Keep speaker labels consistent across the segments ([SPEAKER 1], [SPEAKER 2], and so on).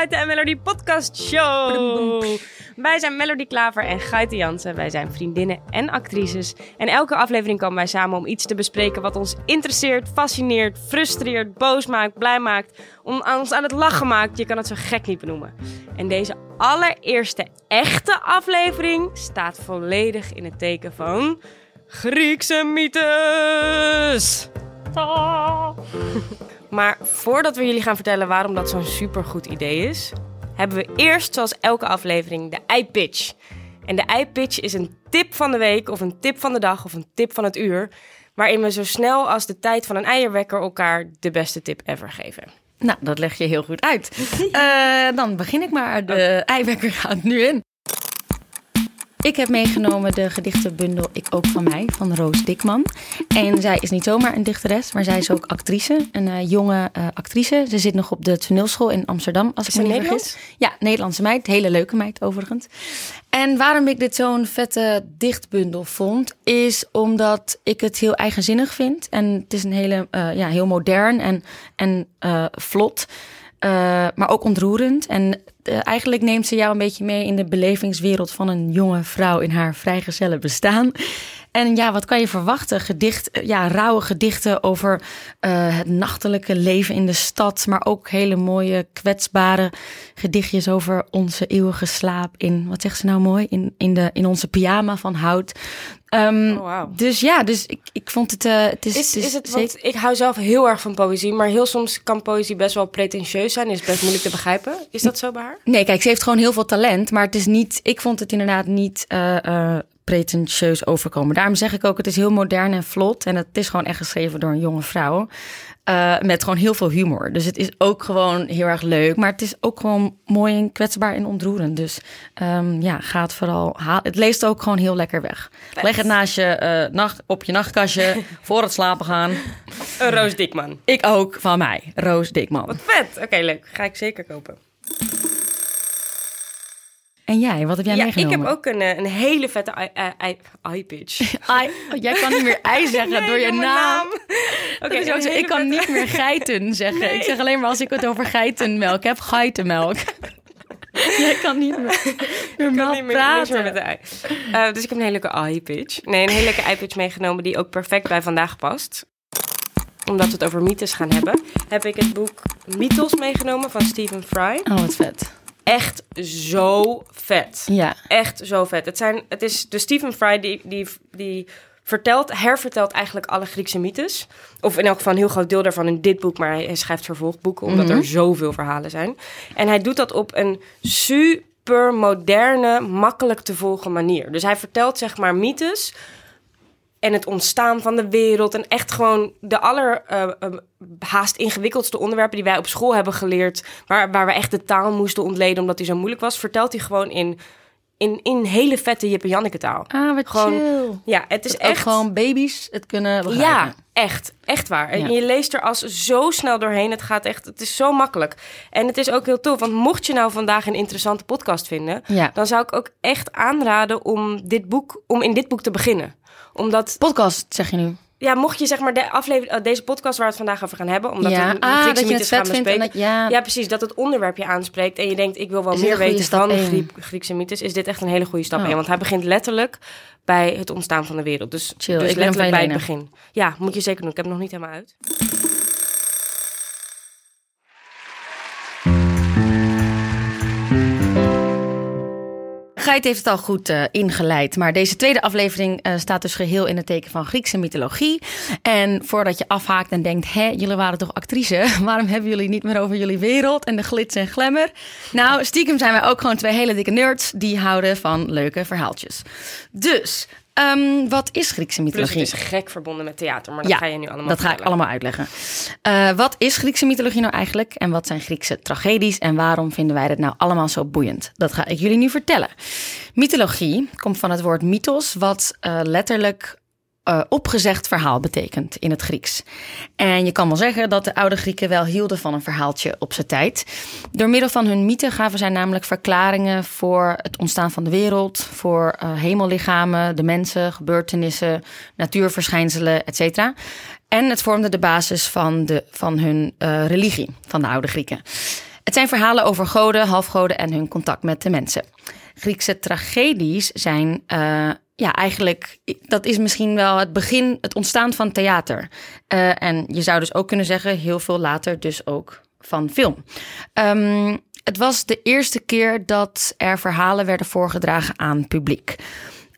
[SPEAKER 1] Hallo, de en Melody podcast show. Wij zijn Melody Klaver en Guiten Jansen. Wij zijn vriendinnen en actrices. En elke aflevering komen wij samen om iets te bespreken wat ons interesseert, fascineert, frustreert, boos maakt, blij maakt, om ons aan het lachen maakt. Je kan het zo gek niet benoemen. En deze allereerste echte aflevering staat volledig in het teken van Griekse mythes. Ta. Maar voordat we jullie gaan vertellen waarom dat zo'n supergoed idee is, hebben we eerst, zoals elke aflevering, de iPitch. En de iPitch is een tip van de week, of een tip van de dag, of een tip van het uur. Waarin we zo snel als de tijd van een eierwekker elkaar de beste tip ever geven.
[SPEAKER 2] Nou, dat leg je heel goed uit. Uh, dan begin ik maar. De eiwekker gaat nu in. Ik heb meegenomen de gedichtenbundel Ik ook van mij van Roos Dikman. En zij is niet zomaar een dichteres, maar zij is ook actrice. Een uh, jonge uh, actrice. Ze zit nog op de toneelschool in Amsterdam, als
[SPEAKER 1] Is
[SPEAKER 2] ik me niet vergis. Ja, Nederlandse meid. Hele leuke meid overigens. En waarom ik dit zo'n vette dichtbundel vond, is omdat ik het heel eigenzinnig vind. En het is een hele, uh, ja, heel modern en, en vlot. Uh, maar ook ontroerend. En uh, eigenlijk neemt ze jou een beetje mee in de belevingswereld van een jonge vrouw in haar vrijgezelle bestaan. En ja, wat kan je verwachten? Gedicht, ja, rauwe gedichten over uh, het nachtelijke leven in de stad. Maar ook hele mooie, kwetsbare gedichtjes over onze eeuwige slaap in, wat zegt ze nou mooi? In, in, de, in onze pyjama van hout. Um,
[SPEAKER 1] Oh, wauw.
[SPEAKER 2] Dus ja, dus ik, ik vond het. Uh, het is,
[SPEAKER 1] Is,
[SPEAKER 2] het
[SPEAKER 1] is het, want ik hou zelf heel erg van poëzie, maar heel soms kan poëzie best wel pretentieus zijn. Is best moeilijk te begrijpen. Is dat zo bij haar?
[SPEAKER 2] Nee, kijk, ze heeft gewoon heel veel talent, maar het is niet. Ik vond het inderdaad niet. Uh, uh, pretentieus overkomen. Daarom zeg ik ook, het is heel modern en vlot. En het is gewoon echt geschreven door een jonge vrouw. Uh, met gewoon heel veel humor. Dus het is ook gewoon heel erg leuk. Maar het is ook gewoon mooi en kwetsbaar en ontroerend. Dus um, ja, ga het vooral halen. Het leest ook gewoon heel lekker weg. Leg het naast je uh, nacht, op je nachtkastje voor het slapen gaan.
[SPEAKER 1] Een Roos Dikman.
[SPEAKER 2] Ik ook, van mij. Roos Dikman.
[SPEAKER 1] Wat vet. Oké, okay, leuk. Ga ik zeker kopen.
[SPEAKER 2] En jij, wat heb jij
[SPEAKER 1] ja,
[SPEAKER 2] meegenomen?
[SPEAKER 1] Ik heb ook een, een hele vette i-pitch.
[SPEAKER 2] jij kan niet meer ei zeggen
[SPEAKER 1] nee,
[SPEAKER 2] door je naam.
[SPEAKER 1] naam.
[SPEAKER 2] Okay, zo, ik kan niet meer geiten zeggen. Nee. Ik zeg alleen maar als ik het over geitenmelk heb, geitenmelk. Jij kan niet meer normaal
[SPEAKER 1] niet meer,
[SPEAKER 2] praten.
[SPEAKER 1] Meer met de ei. Uh, dus ik heb een hele leuke i-pitch. Nee, een hele leuke i-pitch meegenomen die ook perfect bij vandaag past. Omdat we het over mythes gaan hebben, heb ik het boek Mythos meegenomen van Stephen Fry.
[SPEAKER 2] Oh, wat vet
[SPEAKER 1] echt zo vet.
[SPEAKER 2] Ja.
[SPEAKER 1] Echt zo vet. Het, zijn, het is de Stephen Fry die, die, die vertelt, hervertelt eigenlijk alle Griekse mythes. Of in elk geval een heel groot deel daarvan in dit boek, maar hij schrijft vervolgboeken omdat mm -hmm. er zoveel verhalen zijn. En hij doet dat op een super moderne, makkelijk te volgen manier. Dus hij vertelt zeg maar mythes en het ontstaan van de wereld. En echt gewoon de aller uh, uh, haast ingewikkeldste onderwerpen die wij op school hebben geleerd. Waar, waar we echt de taal moesten ontleden omdat die zo moeilijk was. Vertelt hij gewoon in, in, in hele vette Jip en Janneke taal.
[SPEAKER 2] Ah, wat
[SPEAKER 1] gewoon,
[SPEAKER 2] chill.
[SPEAKER 1] Ja, het is
[SPEAKER 2] dat
[SPEAKER 1] echt...
[SPEAKER 2] gewoon baby's het kunnen begrijpen.
[SPEAKER 1] Ja, echt. Echt waar. Ja. En je leest er als zo snel doorheen. Het gaat echt... Het is zo makkelijk. En het is ook heel tof. Want mocht je nou vandaag een interessante podcast vinden...
[SPEAKER 2] Ja.
[SPEAKER 1] dan zou ik ook echt aanraden om, dit boek, om in dit boek te beginnen omdat...
[SPEAKER 2] Podcast, zeg je nu?
[SPEAKER 1] Ja, mocht je zeg maar de aflevering, deze podcast waar we het vandaag over gaan hebben, omdat
[SPEAKER 2] ja.
[SPEAKER 1] we de
[SPEAKER 2] ah,
[SPEAKER 1] Griekse
[SPEAKER 2] dat je
[SPEAKER 1] mythes
[SPEAKER 2] het
[SPEAKER 1] gaan
[SPEAKER 2] vet vindt
[SPEAKER 1] bespreken.
[SPEAKER 2] dat, ja.
[SPEAKER 1] ja, precies. Dat het onderwerp je aanspreekt en je denkt, ik wil wel
[SPEAKER 2] Is
[SPEAKER 1] meer weten van. Griek, Griekse mythes, is dit echt een hele goede stap
[SPEAKER 2] Oh.
[SPEAKER 1] in. Want hij begint letterlijk bij het ontstaan van de wereld. Dus,
[SPEAKER 2] Chill,
[SPEAKER 1] dus letterlijk bij het begin. Ja, moet je zeker doen. Ik heb hem nog niet helemaal uit.
[SPEAKER 2] Geit heeft het al goed uh, ingeleid. Maar deze tweede aflevering uh, staat dus geheel in het teken van Griekse mythologie. En voordat je afhaakt en denkt: hé, jullie waren toch actrice? Waarom hebben jullie niet meer over jullie wereld en de glitz en glamour? Nou, stiekem zijn wij ook gewoon twee hele dikke nerds die houden van leuke verhaaltjes. Dus. Um, wat is Griekse mythologie?
[SPEAKER 1] Plus het is gek verbonden met theater, maar dat
[SPEAKER 2] ja,
[SPEAKER 1] ga je nu allemaal
[SPEAKER 2] dat ga ik allemaal uitleggen. Uh, wat is Griekse mythologie nou eigenlijk? En wat zijn Griekse tragedies? En waarom vinden wij dat nou allemaal zo boeiend? Dat ga ik jullie nu vertellen. Mythologie komt van het woord mythos, wat uh, letterlijk uh, opgezegd verhaal betekent in het Grieks. En je kan wel zeggen dat de oude Grieken wel hielden van een verhaaltje op zijn tijd. Door middel van hun mythen gaven zij namelijk verklaringen voor het ontstaan van de wereld, voor uh, hemellichamen, de mensen, gebeurtenissen, natuurverschijnselen, etc. En het vormde de basis van, de, van hun uh, religie, van de oude Grieken. Het zijn verhalen over goden, halfgoden en hun contact met de mensen. Griekse tragedies zijn ja, eigenlijk, dat is misschien wel het begin, het ontstaan van theater. Uh, en je zou dus ook kunnen zeggen, heel veel later dus ook van film. Um, het was de eerste keer dat er verhalen werden voorgedragen aan publiek.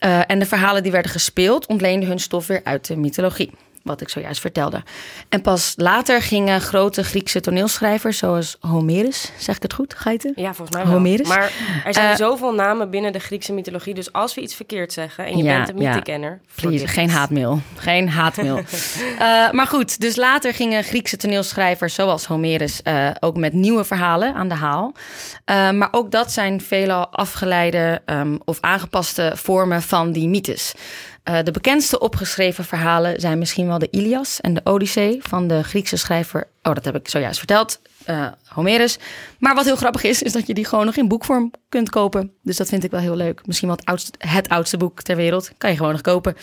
[SPEAKER 2] Uh, en de verhalen die werden gespeeld ontleenden hun stof weer uit de mythologie wat ik zojuist vertelde. En pas later gingen grote Griekse toneelschrijvers, zoals Homerus, zeg ik het goed, Geiten?
[SPEAKER 1] Ja, volgens mij wel.
[SPEAKER 2] Homerus.
[SPEAKER 1] Maar er zijn uh, zoveel namen binnen de Griekse mythologie, dus als we iets verkeerd zeggen en je
[SPEAKER 2] ja,
[SPEAKER 1] bent een mythekenner...
[SPEAKER 2] Ja. geen haatmail. Geen haatmail. uh, maar goed, dus later gingen Griekse toneelschrijvers, zoals Homerus, uh, ook met nieuwe verhalen aan de haal. maar ook dat zijn veelal afgeleide um, of aangepaste vormen van die mythes. Uh, de bekendste opgeschreven verhalen zijn misschien wel de Ilias en de Odyssee van de Griekse schrijver. Oh, dat heb ik zojuist verteld. Uh, Homerus. Maar wat heel grappig is, is dat je die gewoon nog in boekvorm kunt kopen. Dus dat vind ik wel heel leuk. Misschien wel het oudste, het oudste boek ter wereld. Kan je gewoon nog kopen.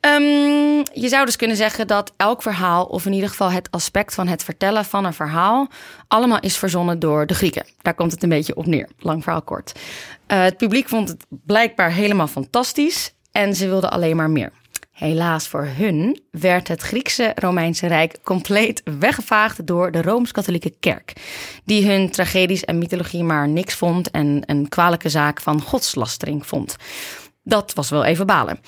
[SPEAKER 2] Um, je zou dus kunnen zeggen dat elk verhaal, of in ieder geval het aspect van het vertellen van een verhaal, allemaal is verzonnen door de Grieken. Daar komt het een beetje op neer. Lang verhaal kort. Uh, het publiek vond het blijkbaar helemaal fantastisch en ze wilden alleen maar meer. Helaas voor hun werd het Griekse Romeinse Rijk compleet weggevaagd door de Rooms-Katholieke Kerk, die hun tragedies en mythologie maar niks vond en een kwalijke zaak van godslastering vond. Dat was wel even balen.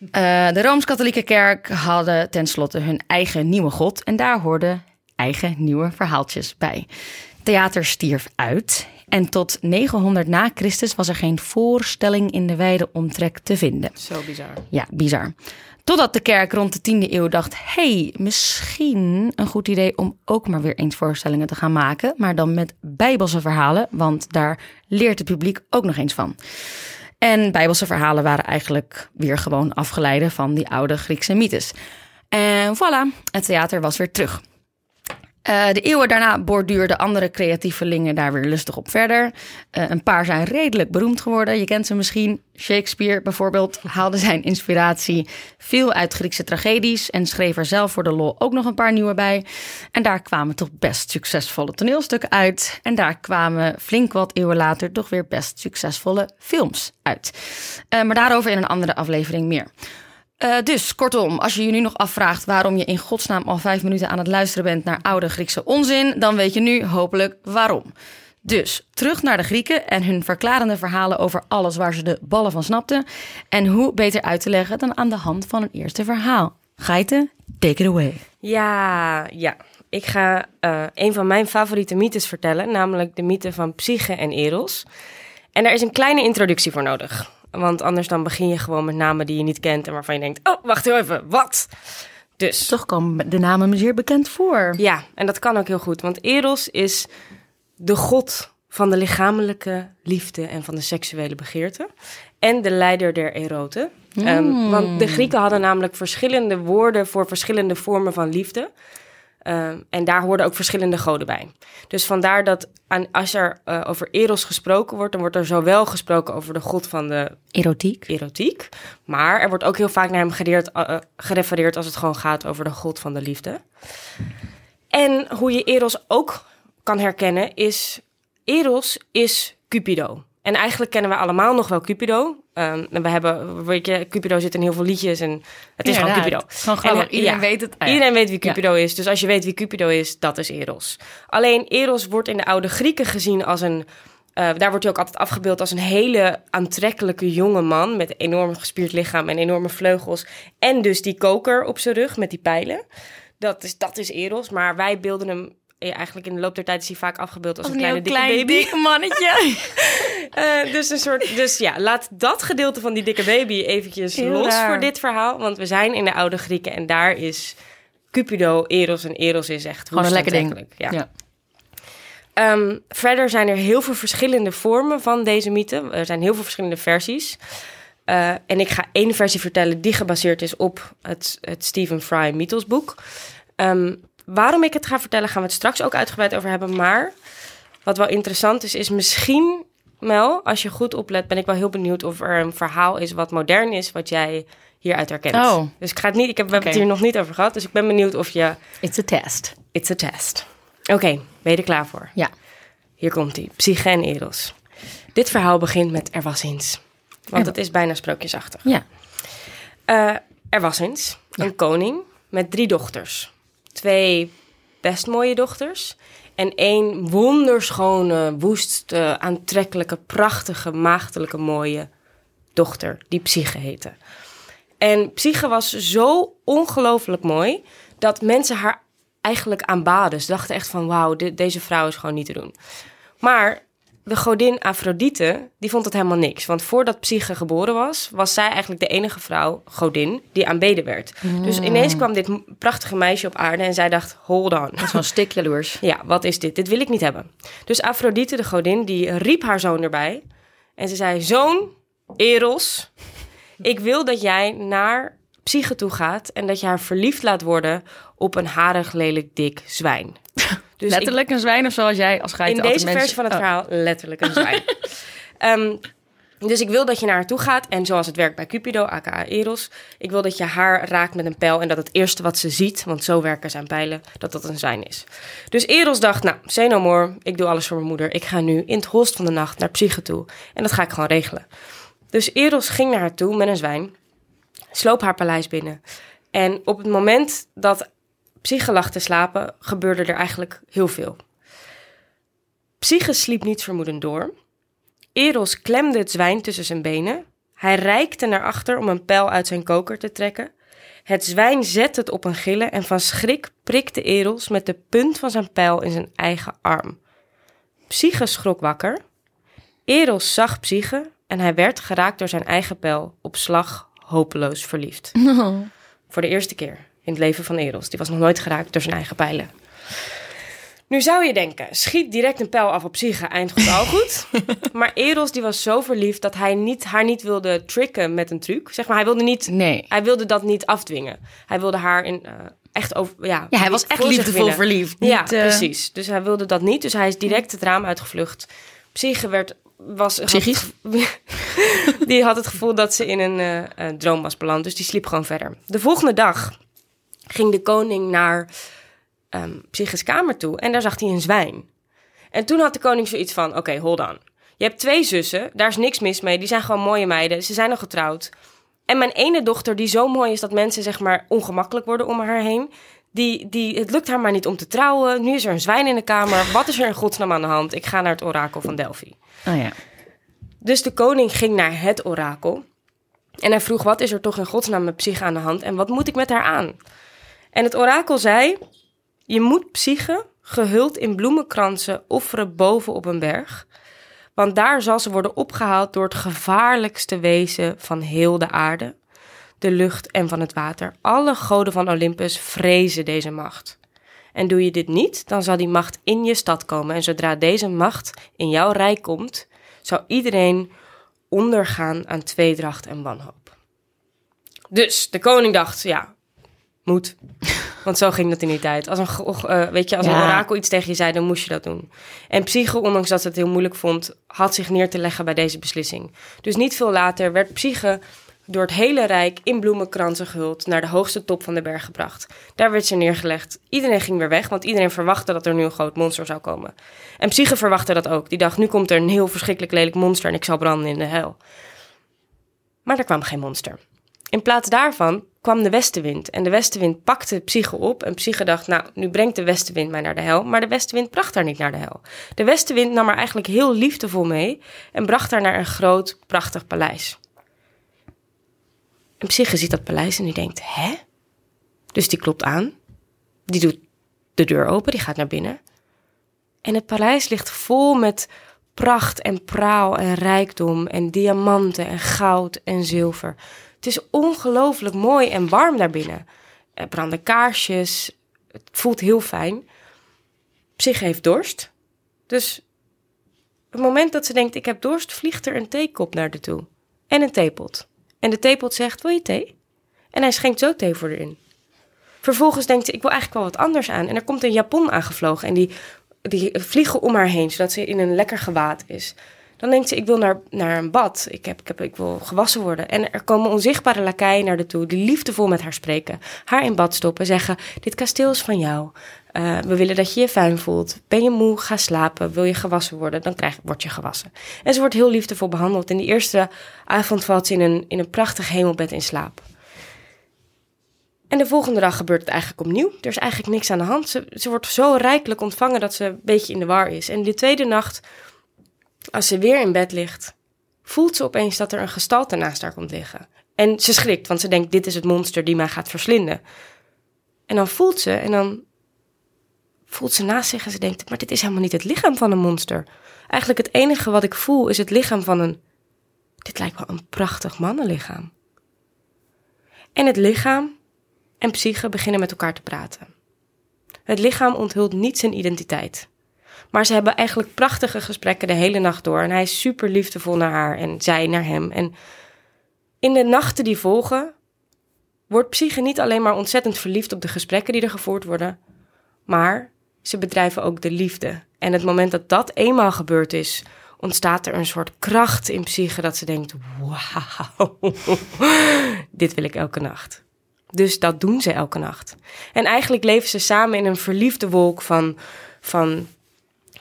[SPEAKER 2] Uh, de Rooms-Katholieke Kerk hadden tenslotte hun eigen nieuwe god en daar hoorden eigen nieuwe verhaaltjes bij. Theater stierf uit en tot 900 na Christus was er geen voorstelling in de wijde omtrek te vinden.
[SPEAKER 1] Zo bizar.
[SPEAKER 2] Ja, bizar. Totdat de kerk rond de 10e eeuw dacht: hey, misschien een goed idee om ook maar weer eens voorstellingen te gaan maken, maar dan met bijbelse verhalen, want daar leert het publiek ook nog eens van. En bijbelse verhalen waren eigenlijk weer gewoon afgeleiden van die oude Griekse mythes. En voilà, het theater was weer terug. Uh, de eeuwen daarna borduurden andere creatievelingen daar weer lustig op verder. Uh, een paar zijn redelijk beroemd geworden. Je kent ze misschien. Shakespeare bijvoorbeeld haalde zijn inspiratie veel uit Griekse tragedies en schreef er zelf voor de lol ook nog een paar nieuwe bij. En daar kwamen toch best succesvolle toneelstukken uit. En daar kwamen flink wat eeuwen later toch weer best succesvolle films uit. Uh, maar daarover in een andere aflevering meer. Uh, dus kortom, als je je nu nog afvraagt waarom je in godsnaam al vijf minuten aan het luisteren bent naar oude Griekse onzin, dan weet je nu hopelijk waarom. Dus terug naar de Grieken en hun verklarende verhalen over alles waar ze de ballen van snapten. En hoe beter uit te leggen dan aan de hand van een eerste verhaal. Geiten, take it away.
[SPEAKER 1] Ja, ja. Ik ga uh, een van mijn favoriete mythes vertellen, namelijk de mythe van Psyche en Eros. En daar is een kleine introductie voor nodig. Want anders dan begin je gewoon met namen die je niet kent en waarvan je denkt: oh, wacht even, wat? Dus.
[SPEAKER 2] Toch komen de namen me zeer bekend voor.
[SPEAKER 1] Ja, en dat kan ook heel goed. Want Eros is de god van de lichamelijke liefde en van de seksuele begeerte. En de leider der eroten. Mm. Um, want de Grieken hadden namelijk verschillende woorden voor verschillende vormen van liefde. Uh, en daar hoorden ook verschillende goden bij. Dus vandaar dat aan, als er uh, over Eros gesproken wordt, dan wordt er zowel gesproken over de god van de
[SPEAKER 2] erotiek.
[SPEAKER 1] erotiek maar er wordt ook heel vaak naar hem gereerd, uh, gerefereerd als het gewoon gaat over de god van de liefde. En hoe je Eros ook kan herkennen is, Eros is Cupido. En eigenlijk kennen we allemaal nog wel Cupido. Um, en we hebben, weet je, Cupido zit in heel veel liedjes en het is
[SPEAKER 2] ja,
[SPEAKER 1] gewoon Cupido.
[SPEAKER 2] Gewoon en, iedereen ja, weet het.
[SPEAKER 1] Ah, iedereen weet wie Cupido is. Dus als je weet wie Cupido is, dat is Eros. Alleen Eros wordt in de oude Grieken gezien als een... Uh, daar wordt hij ook altijd afgebeeld als een hele aantrekkelijke jonge man... met een enorm gespierd lichaam en enorme vleugels. En dus die koker op zijn rug met die pijlen. Dat is, dat is Eros, maar wij beelden hem ja, eigenlijk in de loop der tijd is hij vaak afgebeeld als, een kleine dikke
[SPEAKER 2] klein,
[SPEAKER 1] baby.
[SPEAKER 2] dik mannetje.
[SPEAKER 1] uh, dus een soort, dus ja, laat dat gedeelte van die dikke baby eventjes
[SPEAKER 2] Heel
[SPEAKER 1] los
[SPEAKER 2] raar.
[SPEAKER 1] voor dit verhaal, want we zijn in de oude Grieken en daar is Cupido, Eros en Eros is echt
[SPEAKER 2] Gewoon een lekker ding.
[SPEAKER 1] Ja.
[SPEAKER 2] Ja.
[SPEAKER 1] Um, verder zijn er heel veel verschillende vormen van deze mythe. Er zijn heel veel verschillende versies. Uh, en ik ga één versie vertellen die gebaseerd is op het, het Stephen Fry mythosboek. Um, waarom ik het ga vertellen, gaan we het straks ook uitgebreid over hebben. Maar wat wel interessant is, is misschien, Mel, als je goed oplet, ben ik wel heel benieuwd of er een verhaal is wat modern is, wat jij hieruit herkent.
[SPEAKER 2] Oh.
[SPEAKER 1] Dus ik ga het niet, ik heb, we hebben het hier nog niet over gehad, dus ik ben benieuwd of je.
[SPEAKER 2] It's a test.
[SPEAKER 1] It's a test. Oké, ben je er klaar voor?
[SPEAKER 2] Ja.
[SPEAKER 1] Hier komt hij, Psyche en Eros. Dit verhaal begint met er was eens. Want het is bijna sprookjesachtig.
[SPEAKER 2] Ja.
[SPEAKER 1] Uh, er was eens een koning met drie dochters. Twee best mooie dochters en één wonderschone, woest, uh, aantrekkelijke, prachtige, maagdelijke, mooie dochter, die Psyche heette. En Psyche was zo ongelooflijk mooi dat mensen haar eigenlijk aanbaden. Ze dachten echt van wauw, deze vrouw is gewoon niet te doen. Maar de godin Afrodite, die vond het helemaal niks. Want voordat Psyche geboren was, was zij eigenlijk de enige vrouw, godin, die aanbeden werd. Dus ineens kwam dit prachtige meisje op aarde en zij dacht, hold on.
[SPEAKER 2] Dat is gewoon stik jaloers.
[SPEAKER 1] Ja, wat is dit? Dit wil ik niet hebben. Dus Afrodite, de godin, die riep haar zoon erbij. En ze zei, zoon, Eros, ik wil dat jij naar Psyche toe gaat en dat je haar verliefd laat worden op een harig, lelijk, dik zwijn.
[SPEAKER 2] Dus letterlijk een zwijn of zoals jij als geit
[SPEAKER 1] In deze versie van het oh. verhaal letterlijk een zwijn. Ehm, dus ik wil dat je naar haar toe gaat en zoals het werkt bij Cupido, aka Eros, ik wil dat je haar raakt met een pijl en dat het eerste wat ze ziet, want zo werken zijn pijlen, dat dat een zwijn is. Dus Eros dacht, nou, say no more, ik doe alles voor mijn moeder. Ik ga nu in het holst van de nacht naar Psyche toe en dat ga ik gewoon regelen. Dus Eros ging naar haar toe met een zwijn, sloop haar paleis binnen. En op het moment dat Psyche lag te slapen, gebeurde er eigenlijk heel veel. Psyche sliep niet vermoedend door. Eros klemde het zwijn tussen zijn benen. Hij reikte naar achter om een pijl uit zijn koker te trekken. Het zwijn zette het op een gillen en van schrik prikte Eros met de punt van zijn pijl in zijn eigen arm. Psyche schrok wakker. Eros zag Psyche en hij werd geraakt door zijn eigen pijl op slag hopeloos verliefd. Voor de eerste keer in het leven van Eros. Die was nog nooit geraakt door zijn eigen pijlen. Nu zou je denken, schiet direct een pijl af op Psyche, eind goed al goed. maar Eros die was zo verliefd dat hij niet, haar niet wilde tricken met een truc. Zeg maar, hij wilde, niet,
[SPEAKER 2] nee.
[SPEAKER 1] hij wilde dat niet afdwingen. Hij wilde haar in, uh, echt over... Ja,
[SPEAKER 2] ja hij was echt liefdevol verliefd.
[SPEAKER 1] Niet, ja, uh... precies. Dus hij wilde dat niet. Dus hij is direct het raam uitgevlucht. Psyche werd was...
[SPEAKER 2] Psychisch?
[SPEAKER 1] die had het gevoel dat ze in een uh, droom was beland. Dus die sliep gewoon verder. De volgende dag ging de koning naar um, Psyche's kamer toe en daar zag hij een zwijn. En toen had de koning zoiets van: Oké, hold on. Je hebt twee zussen, daar is niks mis mee. Die zijn gewoon mooie meiden. Ze zijn nog getrouwd. En mijn ene dochter, die zo mooi is dat mensen zeg maar ongemakkelijk worden om haar heen. Die, die, het lukt haar maar niet om te trouwen. Nu is er een zwijn in de kamer. Wat is er in godsnaam aan de hand? Ik ga naar het orakel van Delphi.
[SPEAKER 2] Oh ja.
[SPEAKER 1] Dus de koning ging naar het orakel. En hij vroeg: Wat is er toch in godsnaam met Psyche aan de hand? En wat moet ik met haar aan? En het orakel zei: Je moet Psyche, gehuld in bloemenkransen, offeren boven op een berg. Want daar zal ze worden opgehaald door het gevaarlijkste wezen van heel de aarde, de lucht en van het water. Alle goden van Olympus vrezen deze macht. En doe je dit niet, dan zal die macht in je stad komen. En zodra deze macht in jouw rijk komt, zal iedereen ondergaan aan tweedracht en wanhoop. Dus de koning dacht, ja, moet. Want zo ging dat in die tijd. Als een, uh, weet je, als een orakel iets tegen je zei, dan moest je dat doen. En Psyche, ondanks dat ze het heel moeilijk vond, had zich neer te leggen bij deze beslissing. Dus niet veel later werd Psyche door het hele rijk in bloemenkransen gehuld naar de hoogste top van de berg gebracht. Daar werd ze neergelegd. Iedereen ging weer weg, want iedereen verwachtte dat er nu een groot monster zou komen. En Psyche verwachtte dat ook. Die dacht, nu komt er een heel verschrikkelijk lelijk monster en ik zal branden in de hel. Maar er kwam geen monster. In plaats daarvan kwam de westenwind. En de westenwind pakte Psyche op. En Psyche dacht, nou, nu brengt de westenwind mij naar de hel. Maar de westenwind bracht haar niet naar de hel. De westenwind nam haar eigenlijk heel liefdevol mee. En bracht haar naar een groot, prachtig paleis. En Psyche ziet dat paleis en die denkt, hè? Dus die klopt aan. Die doet de deur open, die gaat naar binnen. En het paleis ligt vol met pracht en praal en rijkdom en diamanten en goud en zilver. Het is ongelooflijk mooi en warm daarbinnen. Er branden kaarsjes. Het voelt heel fijn. Psyche heeft dorst. Dus het moment dat ze denkt, ik heb dorst, vliegt er een theekop naar de toe. En een theepot. En de theepot zegt, wil je thee? En hij schenkt zo thee voor erin. Vervolgens denkt ze, ik wil eigenlijk wel wat anders aan. En er komt een Japon aangevlogen en die, die vliegen om haar heen, zodat ze in een lekker gewaad is. Dan denkt ze, ik wil naar, naar een bad. Ik, heb, ik, heb, ik wil gewassen worden. En er komen onzichtbare lakeien naar de toe die liefdevol met haar spreken. Haar in bad stoppen, zeggen, dit kasteel is van jou. Uh, we willen dat je je fijn voelt. Ben je moe, ga slapen. Wil je gewassen worden, dan krijg, word je gewassen. En ze wordt heel liefdevol behandeld. En die eerste avond valt ze in een, in een prachtig hemelbed in slaap. En de volgende dag gebeurt het eigenlijk opnieuw. Er is eigenlijk niks aan de hand. Ze, ze wordt zo rijkelijk ontvangen dat ze een beetje in de war is. En de tweede nacht, als ze weer in bed ligt, voelt ze opeens dat er een gestalte naast haar komt liggen. En ze schrikt, want ze denkt: dit is het monster die mij gaat verslinden. En dan voelt ze, en dan voelt ze naast zich en ze denkt: maar dit is helemaal niet het lichaam van een monster. Eigenlijk het enige wat ik voel is het lichaam van een. Dit lijkt wel een prachtig mannenlichaam. En het lichaam en psyche beginnen met elkaar te praten. Het lichaam onthult niet zijn identiteit. Maar ze hebben eigenlijk prachtige gesprekken de hele nacht door. En hij is super liefdevol naar haar en zij naar hem. En in de nachten die volgen, wordt psyche niet alleen maar ontzettend verliefd op de gesprekken die er gevoerd worden, maar ze bedrijven ook de liefde. En het moment dat dat eenmaal gebeurd is, ontstaat er een soort kracht in psyche dat ze denkt: wauw, dit wil ik elke nacht. Dus dat doen ze elke nacht. En eigenlijk leven ze samen in een verliefde wolk van, van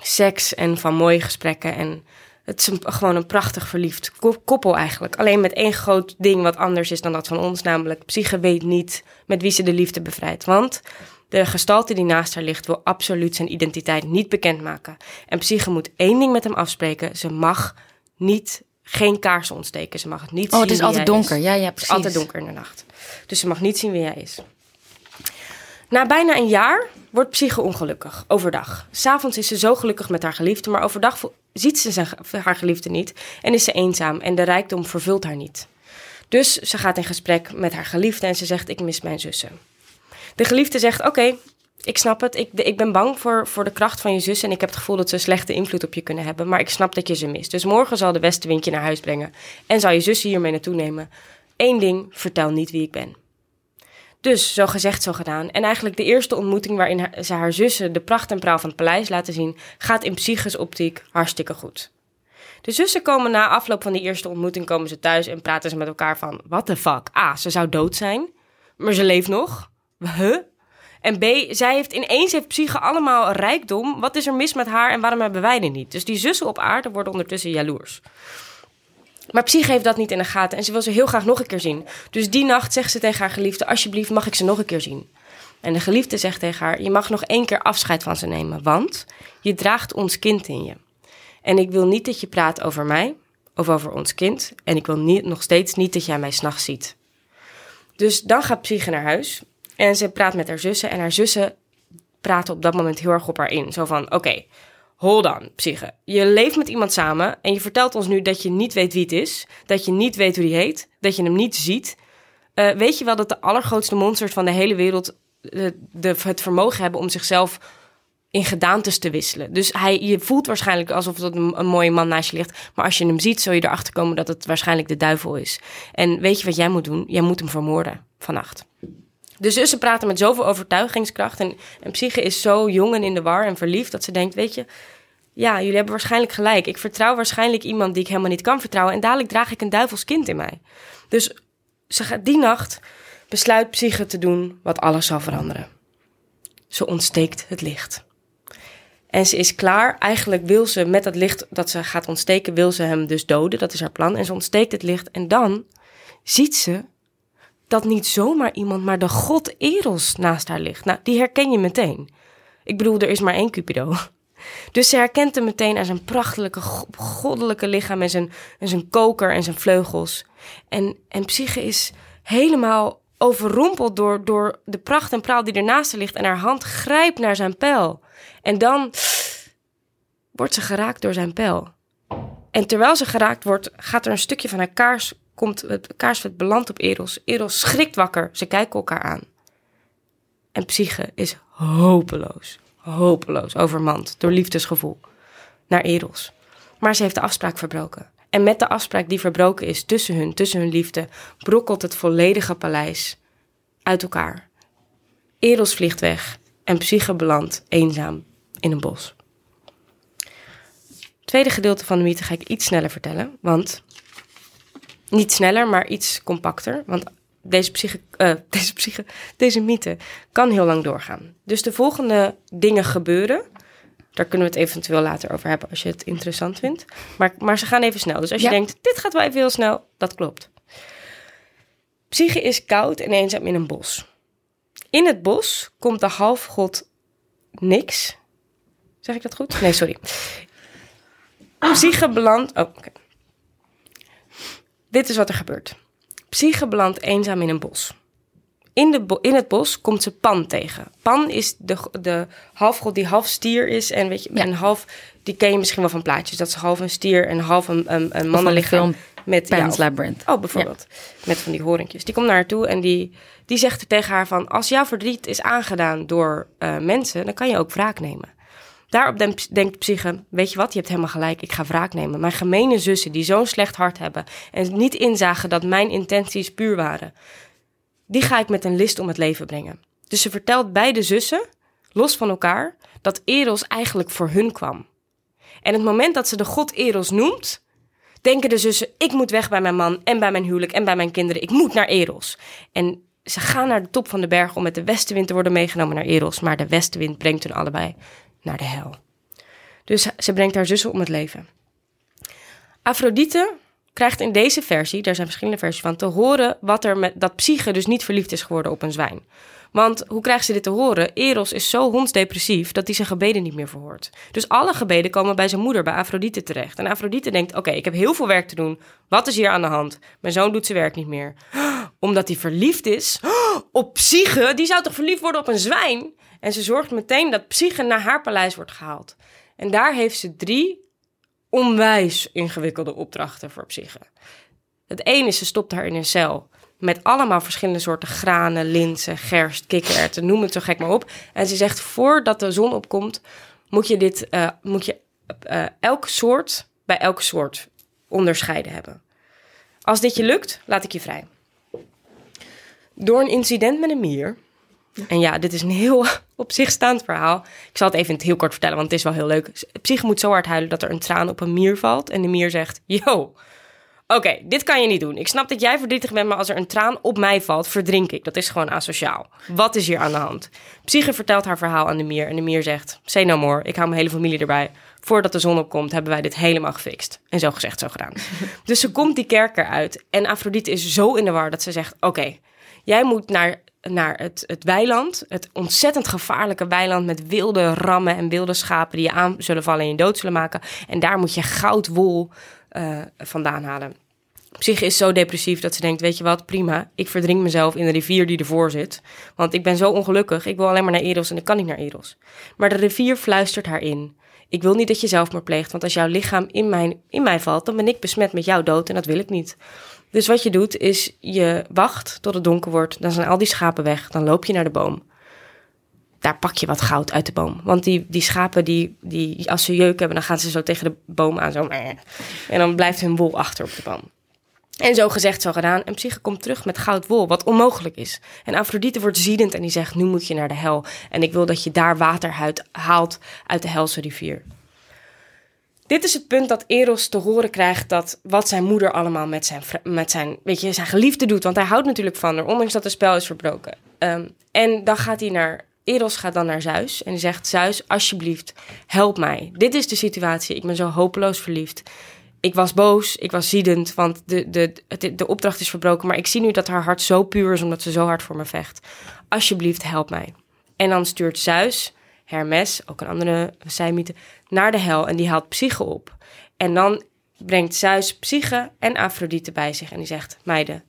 [SPEAKER 1] seks en van mooie gesprekken. En het is een, gewoon een prachtig verliefd koppel eigenlijk. Alleen met één groot ding wat anders is dan dat van ons. Namelijk, Psyche weet niet met wie ze de liefde bevrijdt. Want de gestalte die naast haar ligt wil absoluut zijn identiteit niet bekendmaken. En Psyche moet één ding met hem afspreken. Ze mag niet, geen kaarsen ontsteken. Ze mag het niet
[SPEAKER 2] oh,
[SPEAKER 1] zien
[SPEAKER 2] het is altijd donker. Ja, ja, precies.
[SPEAKER 1] Het is altijd donker in de nacht. Dus ze mag niet zien wie hij is. Na bijna een jaar wordt Psyche ongelukkig, overdag. S'avonds is ze zo gelukkig met haar geliefde, maar overdag ziet ze zijn, haar geliefde niet en is ze eenzaam en de rijkdom vervult haar niet. Dus ze gaat in gesprek met haar geliefde en ze zegt: Ik mis mijn zussen. De geliefde zegt: Oké, ik snap het. Ik, ik ben bang voor, voor de kracht van je zus en ik heb het gevoel dat ze slechte invloed op je kunnen hebben, maar ik snap dat je ze mist. Dus morgen zal de westenwind je naar huis brengen en zal je zussen hiermee naartoe nemen. Eén ding: vertel niet wie ik ben. Dus zo gezegd, zo gedaan. En eigenlijk de eerste ontmoeting waarin ze haar zussen de pracht en praal van het paleis laten zien, gaat in psychisch optiek hartstikke goed. De zussen komen na afloop van die eerste ontmoeting komen ze thuis en praten ze met elkaar van, what the fuck? A, ze zou dood zijn, maar ze leeft nog. Huh? En B, zij heeft ineens heeft psyche allemaal rijkdom. Wat is er mis met haar en waarom hebben wij die niet? Dus die zussen op aarde worden ondertussen jaloers. Maar Psyche heeft dat niet in de gaten en ze wil ze heel graag nog een keer zien. Dus die nacht zegt ze tegen haar geliefde: Alsjeblieft, mag ik ze nog een keer zien? En de geliefde zegt tegen haar: Je mag nog één keer afscheid van ze nemen, want je draagt ons kind in je. En ik wil niet dat je praat over mij of over ons kind. En ik wil niet, nog steeds niet dat jij mij s'nachts ziet. Dus dan gaat Psyche naar huis en ze praat met haar zussen. En haar zussen praten op dat moment heel erg op haar in. Zo van: Oké, hold on, psyche. Je leeft met iemand samen en je vertelt ons nu dat je niet weet wie het is. Dat je niet weet hoe die heet. Dat je hem niet ziet. Uh, weet je wel dat de allergrootste monsters van de hele wereld eh, de, het vermogen hebben om zichzelf in gedaantes te wisselen. Dus hij, je voelt waarschijnlijk alsof het een, een, mooie man naast je ligt. Maar als je hem ziet, zul je erachter komen dat het waarschijnlijk de duivel is. En weet je wat jij moet doen? Jij moet hem vermoorden vannacht. De zussen praten met zoveel overtuigingskracht. En, en Psyche is zo jong en in de war en verliefd dat ze denkt: Weet je, ja, jullie hebben waarschijnlijk gelijk. Ik vertrouw waarschijnlijk iemand die ik helemaal niet kan vertrouwen. En dadelijk draag ik een duivelskind in mij. Dus ze gaat die nacht besluit Psyche te doen wat alles zal veranderen. Ze ontsteekt het licht. En ze is klaar. Eigenlijk wil ze met dat licht dat ze gaat ontsteken, wil ze hem dus doden. Dat is haar plan. En ze ontsteekt het licht. En dan ziet ze dat niet zomaar iemand, maar de god Eros naast haar ligt. Nou, die herken je meteen. Ik bedoel, er is maar één Cupido. Dus ze herkent hem meteen aan zijn prachtelijke, goddelijke lichaam en zijn, en zijn koker en zijn vleugels. En, en Psyche is helemaal overrompeld door, door de pracht en praal die ernaast ligt. En haar hand grijpt naar zijn pijl. En dan wordt ze geraakt door zijn pijl. En terwijl ze geraakt wordt, gaat er een stukje van haar kaars komt het kaarsvet belandt op Eros. Eros schrikt wakker. Ze kijken elkaar aan. En Psyche is hopeloos, hopeloos overmand door liefdesgevoel naar Eros. Maar ze heeft de afspraak verbroken. En met de afspraak die verbroken is tussen hun, tussen hun liefde, brokkelt het volledige paleis uit elkaar. Eros vliegt weg en Psyche belandt eenzaam in een bos. tweede gedeelte van de mythe ga ik iets sneller vertellen. Want niet sneller, maar iets compacter. Want deze, psyche, uh, deze, psyche, deze mythe kan heel lang doorgaan. Dus de volgende dingen gebeuren. Daar kunnen we het eventueel later over hebben als je het interessant vindt. Maar, maar ze gaan even snel. Dus als je denkt, dit gaat wel even heel snel, dat klopt. Psyche is koud en eenzaam in een bos. In het bos komt de halfgod Nix. Zeg ik dat goed? Nee, sorry. Psyche belandt. Oh, oké. Dit is wat er gebeurt. Psyche belandt eenzaam in een bos. In, de in het bos komt ze Pan tegen. Pan is de, de halfgod die half stier is. En weet je, ja. half, die ken je misschien wel van plaatjes. Dat is half een stier en half een, een, een mannenlichaam.
[SPEAKER 2] Met Pan's ja, Labyrinth.
[SPEAKER 1] Oh, bijvoorbeeld. Met van die horentjes. Die komt naar haar toe en die, die zegt tegen haar van... als jouw verdriet is aangedaan door uh, mensen, dan kan je ook wraak nemen. Daarop denkt Psyche, weet je wat, je hebt helemaal gelijk, ik ga wraak nemen. Mijn gemene zussen die zo'n slecht hart hebben en niet inzagen dat mijn intenties puur waren, die ga ik met een list om het leven brengen. Dus ze vertelt beide zussen, los van elkaar, dat Eros eigenlijk voor hun kwam. En het moment dat ze de god Eros noemt, denken de zussen: ik moet weg bij mijn man en bij mijn huwelijk en bij mijn kinderen. Ik moet naar Eros. En ze gaan naar de top van de berg om met de westenwind te worden meegenomen naar Eros. Maar de westenwind brengt hun allebei naar de hel. Dus ze brengt haar zussen om het leven. Afrodite krijgt in deze versie, daar zijn verschillende versies van, te horen wat er met dat Psyche dus niet verliefd is geworden op een zwijn. Want hoe krijgt ze dit te horen? Eros is zo hondsdepressief dat hij zijn gebeden niet meer verhoort. Dus alle gebeden komen bij zijn moeder, bij Afrodite terecht. En Afrodite denkt: Oké, ik heb heel veel werk te doen. Wat is hier aan de hand? Mijn zoon doet zijn werk niet meer. Omdat hij verliefd is op Psyche. Die zou toch verliefd worden op een zwijn? En ze zorgt meteen dat Psyche naar haar paleis wordt gehaald. En daar heeft ze drie onwijs ingewikkelde opdrachten voor Psyche. Het ene is, ze stopt haar in een cel met allemaal verschillende soorten granen, linzen, gerst, kikkererwten, noem het zo gek maar op. En ze zegt, voordat de zon opkomt, moet je, dit, uh, moet je uh, elk soort bij elk soort onderscheiden hebben. Als dit je lukt, laat ik je vrij. Door een incident met een mier en ja, dit is een heel op zich staand verhaal. Ik zal het even heel kort vertellen, want het is wel heel leuk. Psyche moet zo hard huilen dat er een traan op een mier valt. En de mier zegt: Yo, oké, dit kan je niet doen. Ik snap dat jij verdrietig bent, maar als er een traan op mij valt, verdrink ik. Dat is gewoon asociaal. Wat is hier aan de hand? Psyche vertelt haar verhaal aan de mier. En de mier zegt: Say no more, ik hou mijn hele familie erbij. Voordat de zon opkomt, hebben wij dit helemaal gefixt. En zo gezegd, zo gedaan. dus ze komt die kerk eruit. En Afrodite is zo in de war dat ze zegt: Oké, jij moet naar naar het, het weiland. Het ontzettend gevaarlijke weiland met wilde rammen en wilde schapen die je aan zullen vallen en je dood zullen maken. En daar moet je goudwol uh, vandaan halen. Psyche is zo depressief dat ze denkt: Weet je wat, prima. Ik verdrink mezelf in de rivier die ervoor zit. Want ik ben zo ongelukkig. Ik wil alleen maar naar Eros en ik kan niet naar Eros. Maar de rivier fluistert haar in. Ik wil niet dat je zelfmoord pleegt, want als jouw lichaam in, mijn, in mij valt, dan ben ik besmet met jouw dood en dat wil ik niet. Dus wat je doet is je wacht tot het donker wordt. Dan zijn al die schapen weg. Dan loop je naar de boom. Daar pak je wat goud uit de boom. Want die, die schapen, die, die, als ze jeuk hebben, dan gaan ze zo tegen de boom aan. Zo, en dan blijft hun wol achter op de boom. En zo gezegd, zo gedaan. En Psyche komt terug met goud wol, wat onmogelijk is. En Afrodite wordt ziedend en die zegt, nu moet je naar de hel. En ik wil dat je daar water haalt uit de helse rivier. Dit is het punt dat Eros te horen krijgt dat wat zijn moeder allemaal met zijn, met zijn, weet je, zijn geliefde doet. Want hij houdt natuurlijk van haar, ondanks dat het spel is verbroken. Um, en dan gaat hij naar, Eros gaat dan naar Zeus en zegt, Zeus, alsjeblieft, help mij. Dit is de situatie, ik ben zo hopeloos verliefd. Ik was boos, ik was ziedend, want de, de, de, de opdracht is verbroken. Maar ik zie nu dat haar hart zo puur is, omdat ze zo hard voor me vecht. Alsjeblieft, help mij. En dan stuurt Zeus Hermes, ook een andere zijmythe, naar de hel en die haalt Psyche op. En dan brengt Zeus Psyche en Afrodite bij zich en die zegt: Meiden,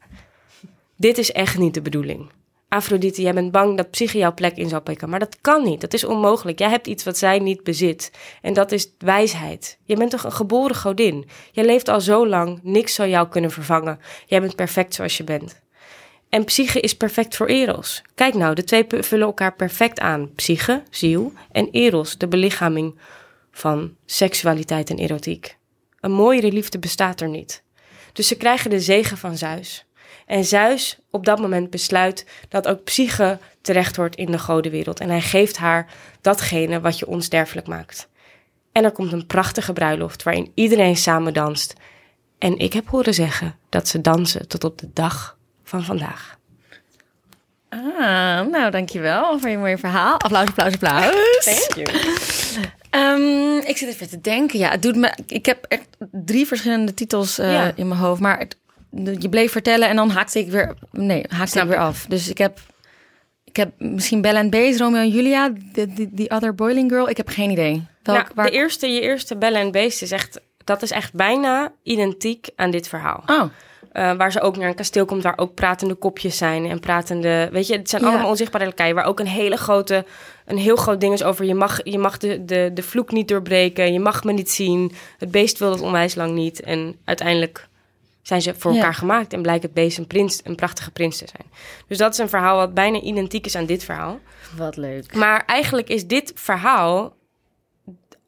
[SPEAKER 1] dit is echt niet de bedoeling. Afrodite, jij bent bang dat Psyche jouw plek in zal pikken, maar dat kan niet. Dat is onmogelijk. Jij hebt iets wat zij niet bezit. En dat is wijsheid. Je bent toch een geboren godin. Jij leeft al zo lang, niks zal jou kunnen vervangen. Jij bent perfect zoals je bent. En psyche is perfect voor eros. Kijk nou, de twee vullen elkaar perfect aan. Psyche, ziel, en eros, de belichaming van seksualiteit en erotiek. Een mooiere liefde bestaat er niet. Dus ze krijgen de zegen van Zeus. En Zeus op dat moment besluit dat ook Psyche terecht hoort in de godenwereld. En hij geeft haar datgene wat je onsterfelijk maakt. En er komt een prachtige bruiloft waarin iedereen samen danst. En ik heb horen zeggen dat ze dansen tot op de dag van vandaag.
[SPEAKER 2] Ah, nou dankjewel voor je mooie verhaal. Applaus, applaus, applaus.
[SPEAKER 1] Thank you.
[SPEAKER 2] Ehm, ik zit even te denken. Ja, het doet me. Ik heb echt drie verschillende titels uh,
[SPEAKER 1] Ja.
[SPEAKER 2] in mijn hoofd, maar het, je bleef vertellen en dan haakte ik weer. Nee, haakte
[SPEAKER 1] Snap
[SPEAKER 2] ik weer af. Dus ik heb. Ik heb misschien Bella en Bees, Romeo en Julia, the, the, the Other Boiling Girl. Ik heb geen idee. Welk,
[SPEAKER 1] nou,
[SPEAKER 2] waar...
[SPEAKER 1] de eerste, je eerste Bellen en Beest is echt, dat is echt bijna identiek aan dit verhaal.
[SPEAKER 2] Oh,
[SPEAKER 1] Eh, waar ze ook naar een kasteel komt waar ook pratende kopjes zijn en pratende, weet je, het zijn
[SPEAKER 2] Ja.
[SPEAKER 1] allemaal onzichtbare lakaien waar ook een hele grote, een heel groot ding is over je mag, je mag de, de, de vloek niet doorbreken, je mag me niet zien, het beest wil dat onwijs lang niet en uiteindelijk zijn ze voor
[SPEAKER 2] Ja.
[SPEAKER 1] elkaar gemaakt en blijkt het beest een prins, een prachtige prins te zijn. Dus dat is een verhaal wat bijna identiek is aan dit verhaal.
[SPEAKER 2] wat leuk.
[SPEAKER 1] Maar eigenlijk is dit verhaal.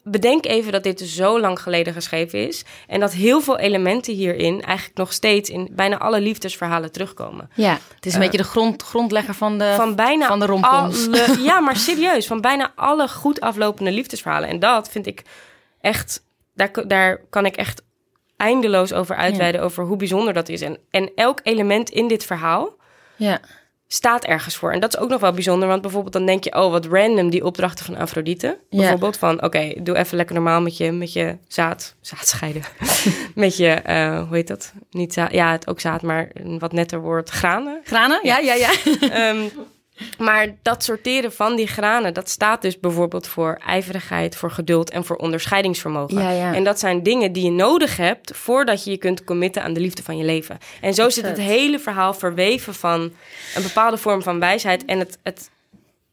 [SPEAKER 1] Bedenk even dat dit zo lang geleden geschreven is. En dat heel veel elementen hierin eigenlijk nog steeds in bijna alle liefdesverhalen terugkomen.
[SPEAKER 2] Ja, het is een beetje de grond, grondlegger van de,
[SPEAKER 1] Eh, Van bijna
[SPEAKER 2] van de romcoms.
[SPEAKER 1] alle. Ja, maar serieus. Van bijna alle goed aflopende liefdesverhalen. En dat vind ik echt. Daar, daar kan ik echt eindeloos over uitweiden. Over hoe bijzonder dat is. En, en elk element in dit verhaal
[SPEAKER 2] Ja,
[SPEAKER 1] staat ergens voor. En dat is ook nog wel bijzonder, want bijvoorbeeld dan denk je, oh, wat random die opdrachten van Afrodite.
[SPEAKER 2] Ja.
[SPEAKER 1] Bijvoorbeeld van, oké, doe even lekker normaal met je, met je zaad, zaadscheiden. met je, eh, hoe heet dat? Niet zaad, ja, het ook zaad, maar een wat netter woord, granen.
[SPEAKER 2] granen? Ja, ja, ja.
[SPEAKER 1] Ehm, maar dat sorteren van die granen, dat staat dus bijvoorbeeld voor ijverigheid, voor geduld en voor onderscheidingsvermogen.
[SPEAKER 2] Ja, ja.
[SPEAKER 1] En dat zijn dingen die je nodig hebt voordat je je kunt committen aan de liefde van je leven. En zo zit het hele verhaal verweven van een bepaalde vorm van wijsheid en het, het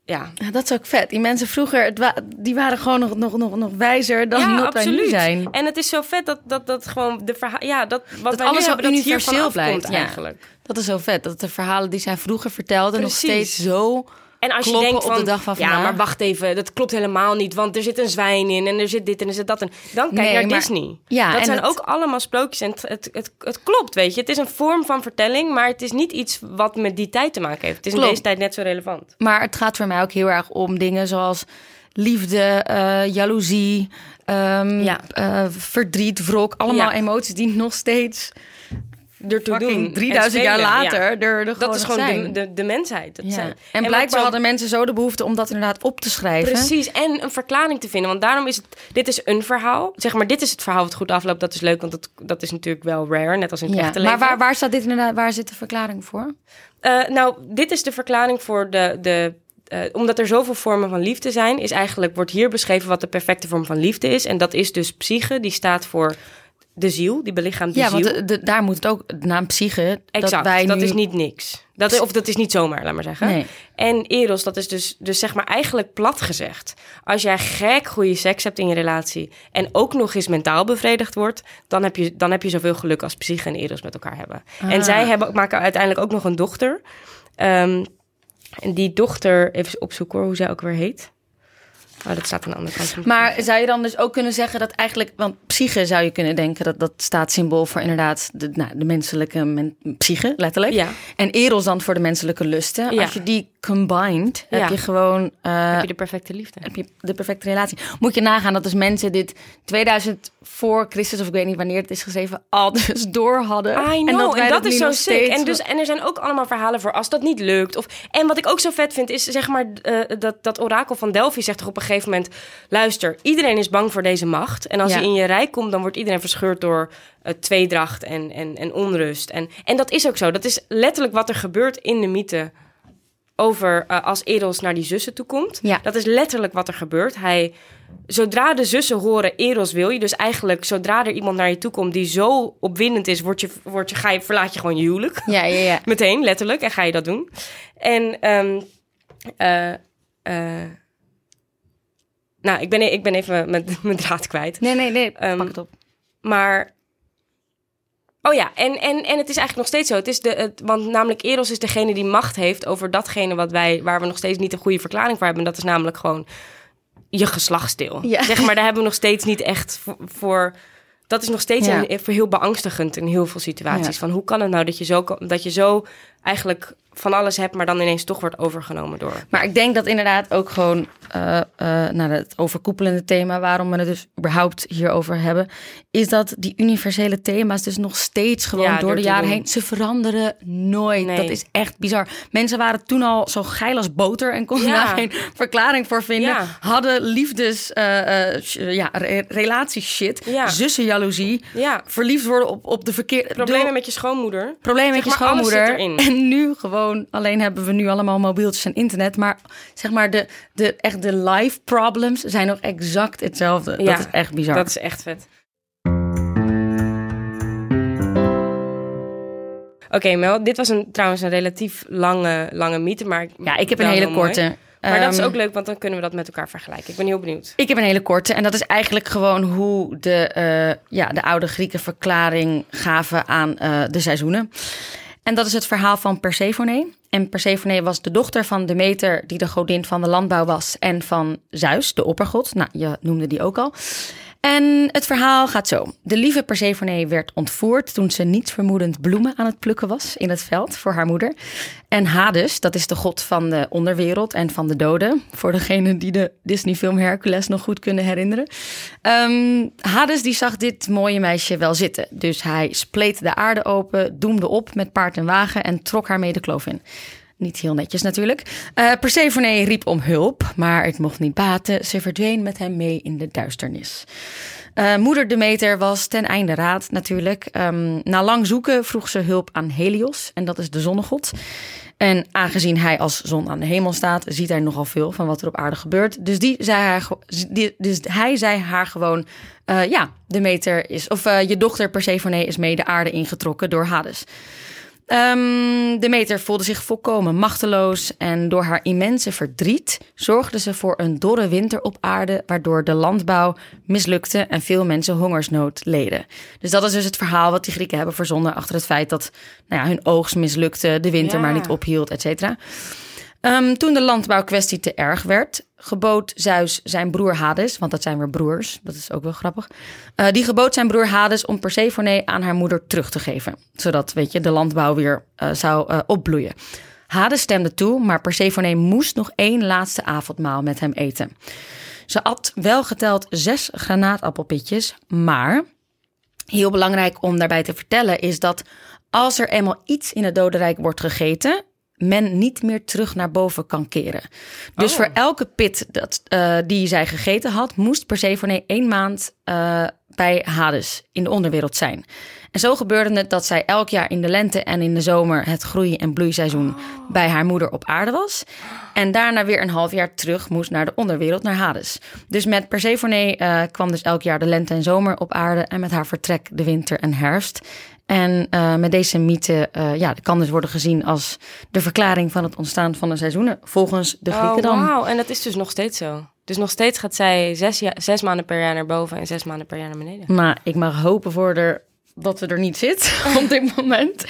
[SPEAKER 1] ja.
[SPEAKER 2] Ja, dat is ook vet. Die mensen vroeger, wa- die waren gewoon nog, nog, nog, nog wijzer dan
[SPEAKER 1] ja,
[SPEAKER 2] wat nu zijn.
[SPEAKER 1] En het is zo vet dat, dat, dat gewoon de verhaal, ja, dat wat
[SPEAKER 2] Dat
[SPEAKER 1] wij
[SPEAKER 2] alles
[SPEAKER 1] hebben, dat
[SPEAKER 2] universeel blijft, ja.
[SPEAKER 1] eigenlijk.
[SPEAKER 2] Dat is zo vet. Dat de verhalen die zij vroeger vertelden nog steeds zo...
[SPEAKER 1] En als je denkt
[SPEAKER 2] op
[SPEAKER 1] van,
[SPEAKER 2] de dag van
[SPEAKER 1] ja, maar wacht even, dat klopt helemaal niet, want er zit een zwijn in en er zit dit en er zit dat en dan kijk
[SPEAKER 2] Nee,
[SPEAKER 1] naar
[SPEAKER 2] maar-
[SPEAKER 1] Disney.
[SPEAKER 2] Ja,
[SPEAKER 1] dat zijn
[SPEAKER 2] het-
[SPEAKER 1] ook allemaal sprookjes en het, het, het, het klopt, weet je. Het is een vorm van vertelling, maar het is niet iets wat met die tijd te maken heeft. Het is in deze tijd net zo relevant.
[SPEAKER 2] Maar het gaat voor mij ook heel erg om dingen zoals liefde, eh, jaloezie, ehm,
[SPEAKER 1] Ja.
[SPEAKER 2] eh, verdriet, wrok. Allemaal
[SPEAKER 1] Ja.
[SPEAKER 2] emoties die nog steeds
[SPEAKER 1] Ertoe doen.
[SPEAKER 2] 3000
[SPEAKER 1] en
[SPEAKER 2] jaar
[SPEAKER 1] spelen, ja.
[SPEAKER 2] later er, er
[SPEAKER 1] Dat is gewoon de, de, de mensheid. Dat
[SPEAKER 2] Ja.
[SPEAKER 1] zijn-
[SPEAKER 2] En, blijkbaar hadden mensen zo de behoefte om dat inderdaad op te schrijven.
[SPEAKER 1] Precies, en een verklaring te vinden. Want daarom is het, dit is een verhaal. Zeg maar, dit is het verhaal wat goed afloopt. Dat is leuk, want dat, dat is natuurlijk wel rare, net als in het
[SPEAKER 2] Ja.
[SPEAKER 1] echte
[SPEAKER 2] Maar
[SPEAKER 1] leven.
[SPEAKER 2] waar, waar staat dit inderdaad? Waar zit de verklaring voor?
[SPEAKER 1] Eh, nou, dit is de verklaring voor de. de eh, omdat er zoveel vormen van liefde zijn, is eigenlijk, wordt hier beschreven wat de perfecte vorm van liefde is. En dat is dus psyche, die staat voor de ziel, die belichaamt de
[SPEAKER 2] ja,
[SPEAKER 1] ziel.
[SPEAKER 2] want de, de- daar moet het ook, de naam psyche,
[SPEAKER 1] exact,
[SPEAKER 2] dat wij nu...
[SPEAKER 1] is niet niks. Dat, is- of dat is niet zomaar, laat maar zeggen.
[SPEAKER 2] Nee.
[SPEAKER 1] En eros, dat is dus, dus zeg maar eigenlijk plat gezegd. Als jij gek goede seks hebt in je relatie en ook nog eens mentaal bevredigd wordt, dan heb je, dan heb je zoveel geluk als psyche en eros met elkaar hebben. En
[SPEAKER 2] Ah.
[SPEAKER 1] zij hebben, maken uiteindelijk ook nog een dochter. Ehm, en die dochter, even opzoeken hoor, hoe zij ook weer heet. Oh, dat staat aan de andere kant. van
[SPEAKER 2] Maar zou je dan dus ook kunnen zeggen dat eigenlijk... Want psyche zou je kunnen denken dat dat staat symbool voor inderdaad de, nou, de menselijke men, psyche, letterlijk.
[SPEAKER 1] Ja.
[SPEAKER 2] En eros dan voor de menselijke lusten.
[SPEAKER 1] Ja.
[SPEAKER 2] Als je die combined,
[SPEAKER 1] Ja.
[SPEAKER 2] heb je gewoon... eh,
[SPEAKER 1] heb je de perfecte liefde.
[SPEAKER 2] heb je de perfecte relatie. Moet je nagaan dat dus mensen dit 2000 voor Christus, of ik weet niet wanneer het is geschreven, al dus door hadden.
[SPEAKER 1] I know, en
[SPEAKER 2] wij
[SPEAKER 1] dat, is zo sick. En, dus, en er zijn ook allemaal verhalen voor als dat niet lukt. Of, en wat ik ook zo vet vind, is zeg maar eh, dat, dat orakel van Delphi zegt toch op een gegeven moment... luister, iedereen is bang voor deze macht. En als
[SPEAKER 2] Ja.
[SPEAKER 1] je in je rijk komt, dan wordt iedereen verscheurd door eh, tweedracht en, en, en onrust. En, en dat is ook zo. Dat is letterlijk wat er gebeurt in de mythe over eh, als Eros naar die zussen toe komt.
[SPEAKER 2] Ja.
[SPEAKER 1] Dat is letterlijk wat er gebeurt. Hij, zodra de zussen horen Eros wil je, dus eigenlijk zodra er iemand naar je toe komt die zo opwindend is, word je, word je, ga je, verlaat je gewoon je huwelijk.
[SPEAKER 2] Ja, ja, ja.
[SPEAKER 1] Meteen, letterlijk, en ga je dat doen. En ehm, eh, eh, nou, ik ben, ik ben even mijn, mijn draad kwijt.
[SPEAKER 2] Nee, nee, nee.
[SPEAKER 1] Ehm,
[SPEAKER 2] Pak het op.
[SPEAKER 1] Maar. Oh ja, en, en, en het is eigenlijk nog steeds zo. Het is de, het, want namelijk Eros is degene die macht heeft over datgene wat wij, waar we nog steeds niet een goede verklaring voor hebben. En dat is namelijk gewoon je geslachtsdeel.
[SPEAKER 2] Ja.
[SPEAKER 1] Zeg maar, daar hebben we nog steeds niet echt voor. voor dat is nog steeds
[SPEAKER 2] Ja.
[SPEAKER 1] een, voor heel beangstigend in heel veel situaties.
[SPEAKER 2] Ja.
[SPEAKER 1] Van hoe kan het nou dat je zo, dat je zo eigenlijk van alles hebt, maar dan ineens toch wordt overgenomen door.
[SPEAKER 2] Maar ik denk dat inderdaad ook gewoon uh, uh, naar het overkoepelende thema, waarom we het dus überhaupt hierover hebben, is dat die universele thema's dus nog steeds gewoon
[SPEAKER 1] Ja,
[SPEAKER 2] door
[SPEAKER 1] door
[SPEAKER 2] de jaren heen, ze veranderen nooit.
[SPEAKER 1] Nee.
[SPEAKER 2] Dat is echt bizar. Mensen waren toen al zo geil als boter en konden
[SPEAKER 1] Ja.
[SPEAKER 2] daar geen verklaring voor vinden.
[SPEAKER 1] Ja.
[SPEAKER 2] Hadden liefdes, eh, eh, sh- ja, re- relatieshit,
[SPEAKER 1] Ja.
[SPEAKER 2] zussenjaloezie,
[SPEAKER 1] Ja,
[SPEAKER 2] verliefd worden op, op de verkeerde...
[SPEAKER 1] problemen met je schoonmoeder.
[SPEAKER 2] Problemen met je schoonmoeder.
[SPEAKER 1] erin.
[SPEAKER 2] En nu gewoon, alleen hebben we nu allemaal mobieltjes en internet. Maar zeg maar, de, de, echt de life problems zijn nog exact hetzelfde.
[SPEAKER 1] Ja,
[SPEAKER 2] dat is echt bizar.
[SPEAKER 1] Dat is echt vet. Oké, Mel, dit was een, trouwens een relatief lange, lange mythe, maar
[SPEAKER 2] ja, ik heb een hele
[SPEAKER 1] mooi.
[SPEAKER 2] korte.
[SPEAKER 1] Maar dat is
[SPEAKER 2] Ehm,
[SPEAKER 1] ook leuk, want dan kunnen we dat met elkaar vergelijken. Ik ben heel benieuwd.
[SPEAKER 2] Ik heb een hele korte. En dat is eigenlijk gewoon hoe de, eh, ja, de oude Grieken verklaring gaven aan eh, de seizoenen. En dat is het verhaal van Persephone. En Persephone was de dochter van Demeter, die de godin van de landbouw was. En van Zeus, de oppergod. Nou, je noemde die ook al. En het verhaal gaat zo. De lieve Persephone werd ontvoerd toen ze niets vermoedend bloemen aan het plukken was in het veld voor haar moeder. En Hades, dat is de god van de onderwereld en van de doden. Voor degenen die de Disney-film Hercules nog goed kunnen herinneren. Ehm, Hades die zag dit mooie meisje wel zitten. Dus hij spleet de aarde open, doemde op met paard en wagen en trok haar mee de kloof in. Niet heel netjes natuurlijk. Eh Persephone riep om hulp, maar het mocht niet baten. Ze verdween met hem mee in de duisternis. Eh, moeder Demeter was ten einde raad natuurlijk. Ehm, na lang zoeken vroeg ze hulp aan Helios, en dat is de zonnegod. En aangezien hij als zon aan de hemel staat, ziet hij nogal veel van wat er op aarde gebeurt. Dus, die zei haar, dus hij zei haar gewoon: eh, Ja, Demeter is, of je dochter Persephone is mee de aarde ingetrokken door Hades. Ehm Demeter voelde zich volkomen machteloos en door haar immense verdriet zorgde ze voor een dorre winter op aarde, waardoor de landbouw mislukte en veel mensen hongersnood leden. Dus dat is dus het verhaal wat die Grieken hebben verzonnen achter het feit dat nou ja, hun oogst mislukte, de winter
[SPEAKER 1] Ja.
[SPEAKER 2] maar niet ophield, et cetera. Ehm, toen de landbouwkwestie te erg werd, gebood Zeus zijn broer Hades, want dat zijn weer broers, dat is ook wel grappig. eh, die gebood zijn broer Hades om Persephone aan haar moeder terug te geven, zodat weet je, de landbouw weer eh, zou eh, opbloeien. Hades stemde toe, maar Persephone moest nog één laatste avondmaal met hem eten. Ze at wel geteld zes granaatappelpitjes, maar heel belangrijk om daarbij te vertellen is dat als er eenmaal iets in het dodenrijk wordt gegeten, men niet meer terug naar boven kan keren. Dus
[SPEAKER 1] Oh.
[SPEAKER 2] voor elke pit dat, eh, die zij gegeten had, moest Persephone één maand eh, bij Hades in de onderwereld zijn. En zo gebeurde het dat zij elk jaar in de lente en in de zomer het groei- en bloeiseizoen bij haar moeder op aarde was. En daarna weer een half jaar terug moest naar de onderwereld, naar Hades. Dus met Persephone eh, kwam dus elk jaar de lente en zomer op aarde en met haar vertrek de winter en herfst. En eh, met deze mythe eh, ja, kan dus worden gezien als de verklaring van het ontstaan van de seizoenen, volgens de Grieken
[SPEAKER 1] oh,
[SPEAKER 2] dan.
[SPEAKER 1] wauw. En dat is dus nog steeds zo. Dus nog steeds gaat zij zes, ja- zes maanden per jaar naar boven en zes maanden per jaar naar beneden.
[SPEAKER 2] Maar ik mag hopen voor de, dat we er niet zit op dit moment.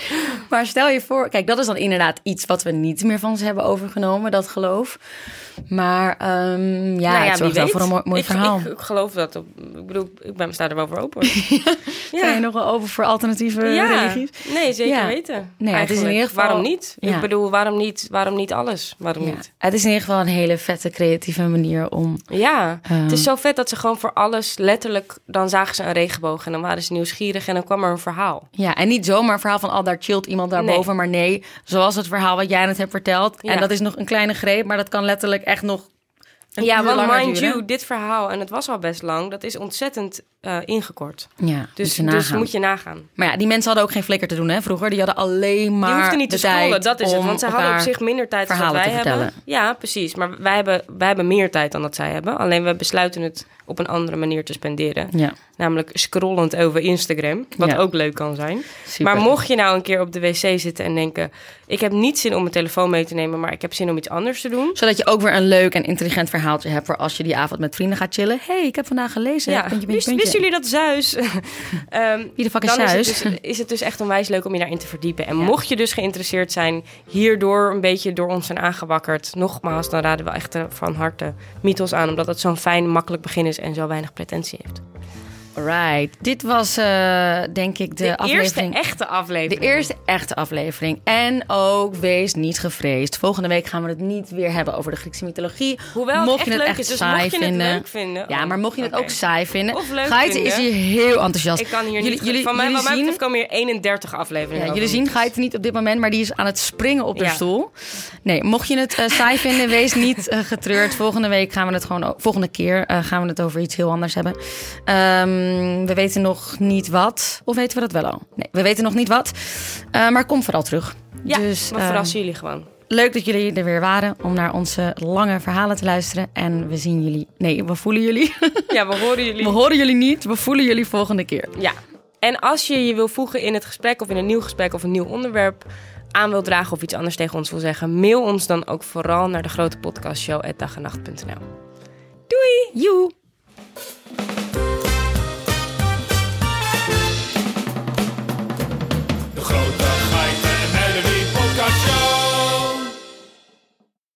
[SPEAKER 2] Maar stel je voor, kijk, dat is dan inderdaad iets wat we niet meer van ze hebben overgenomen, dat geloof. Maar ehm, ja,
[SPEAKER 1] Nou
[SPEAKER 2] het zorgt wel voor een mooi, mooi
[SPEAKER 1] ik,
[SPEAKER 2] verhaal.
[SPEAKER 1] Ik, ik geloof dat. Op, ik bedoel, ik ben, sta er wel voor open.
[SPEAKER 2] Zijn je nog wel over voor alternatieve religies?
[SPEAKER 1] Nee, zeker
[SPEAKER 2] Ja.
[SPEAKER 1] weten.
[SPEAKER 2] Nee, het is in ieder geval-
[SPEAKER 1] Waarom niet?
[SPEAKER 2] Ja.
[SPEAKER 1] Ik bedoel, waarom niet, waarom niet alles? Waarom
[SPEAKER 2] Ja.
[SPEAKER 1] niet?
[SPEAKER 2] Het is in ieder geval een hele vette, creatieve manier om...
[SPEAKER 1] Ja,
[SPEAKER 2] Ehm.
[SPEAKER 1] het is zo vet dat ze gewoon voor alles letterlijk... Dan zagen ze een regenboog en dan waren ze nieuwsgierig en dan kwam er een verhaal.
[SPEAKER 2] Ja, en niet zomaar een verhaal van, al daar chillt iemand daarboven. Maar nee, zoals het verhaal wat jij net hebt verteld.
[SPEAKER 1] Ja.
[SPEAKER 2] En dat is nog een kleine greep, maar dat kan letterlijk echt nog een
[SPEAKER 1] ja, want mind
[SPEAKER 2] duren.
[SPEAKER 1] you, dit verhaal, en het was al best lang... dat is ontzettend eh, ingekort.
[SPEAKER 2] Ja,
[SPEAKER 1] Dus,
[SPEAKER 2] moet je
[SPEAKER 1] dus
[SPEAKER 2] nagaan.
[SPEAKER 1] moet je nagaan.
[SPEAKER 2] Maar ja, die mensen hadden ook geen flikker te doen hè, vroeger. Die hadden alleen maar
[SPEAKER 1] Die hoefden niet te scrollen, dat is het. Want zij hadden op zich minder tijd dan dat wij
[SPEAKER 2] te
[SPEAKER 1] hebben. Ja, precies. Maar wij hebben, wij hebben meer tijd dan dat zij hebben. Alleen we besluiten het op een andere manier te spenderen.
[SPEAKER 2] Ja,
[SPEAKER 1] Namelijk scrollend over Instagram. Wat
[SPEAKER 2] Ja.
[SPEAKER 1] ook leuk kan zijn.
[SPEAKER 2] super.
[SPEAKER 1] Maar mocht je nou een keer op de wc zitten en denken... ik heb niet zin om mijn telefoon mee te nemen... maar ik heb zin om iets anders te doen...
[SPEAKER 2] Zodat je ook weer een leuk en intelligent verhaaltje hebt... voor als je die avond met vrienden gaat chillen. hey, ik heb vandaag gelezen.
[SPEAKER 1] Ja,
[SPEAKER 2] puntje, puntje,
[SPEAKER 1] wist-
[SPEAKER 2] puntje.
[SPEAKER 1] wisten jullie dat Zeus? Ehm,
[SPEAKER 2] Wie de fuck is
[SPEAKER 1] dan is het, dus, is het dus echt onwijs leuk om je daarin te verdiepen. En
[SPEAKER 2] Ja.
[SPEAKER 1] mocht je dus geïnteresseerd zijn, hierdoor een beetje door ons zijn aangewakkerd. Nogmaals, dan raden we echt van harte Mythos aan, omdat het zo'n fijn, makkelijk begin is en zo weinig pretentie heeft.
[SPEAKER 2] Alright, dit was uh, denk ik de,
[SPEAKER 1] de
[SPEAKER 2] aflevering.
[SPEAKER 1] eerste echte aflevering.
[SPEAKER 2] De eerste echte aflevering. En ook wees niet gevreesd. Volgende week gaan we het niet weer hebben over de Griekse mythologie.
[SPEAKER 1] Hoewel
[SPEAKER 2] mocht
[SPEAKER 1] het echt
[SPEAKER 2] je het
[SPEAKER 1] leuk
[SPEAKER 2] echt
[SPEAKER 1] is, dus
[SPEAKER 2] saai
[SPEAKER 1] mocht je
[SPEAKER 2] vinden.
[SPEAKER 1] het leuk vinden.
[SPEAKER 2] Ja,
[SPEAKER 1] oh,
[SPEAKER 2] maar mocht je het ook saai vinden.
[SPEAKER 1] Of leuk
[SPEAKER 2] Gaite is hier heel enthousiast.
[SPEAKER 1] Ik kan hier
[SPEAKER 2] jullie,
[SPEAKER 1] niet.
[SPEAKER 2] jullie,
[SPEAKER 1] van mij,
[SPEAKER 2] jullie
[SPEAKER 1] wat mij
[SPEAKER 2] zien,
[SPEAKER 1] betreft komen hier 31 afleveringen.
[SPEAKER 2] ja, jullie zien Gaite niet op dit moment, maar die is aan het springen op de stoel. Nee, mocht je het eh, saai vinden, wees niet eh, getreurd. Volgende week gaan we het gewoon, volgende keer eh, gaan we het over iets heel anders hebben. Ehm, we weten nog niet wat. Of weten we dat wel al? Nee, we weten nog niet wat. Eh, maar kom vooral terug.
[SPEAKER 1] Ja,
[SPEAKER 2] dus,
[SPEAKER 1] we verrassen jullie gewoon.
[SPEAKER 2] Leuk dat jullie er weer waren om naar onze lange verhalen te luisteren. En we zien jullie. Nee, we voelen jullie.
[SPEAKER 1] Ja, we horen jullie.
[SPEAKER 2] we horen jullie niet. We voelen jullie volgende keer.
[SPEAKER 1] Ja. En als je je wil voegen in het gesprek of in een nieuw gesprek of een nieuw onderwerp aan wil dragen of iets anders tegen ons wil zeggen, mail ons dan ook vooral naar de grote podcastshow@dagenacht.nl. Doei!
[SPEAKER 2] Joe!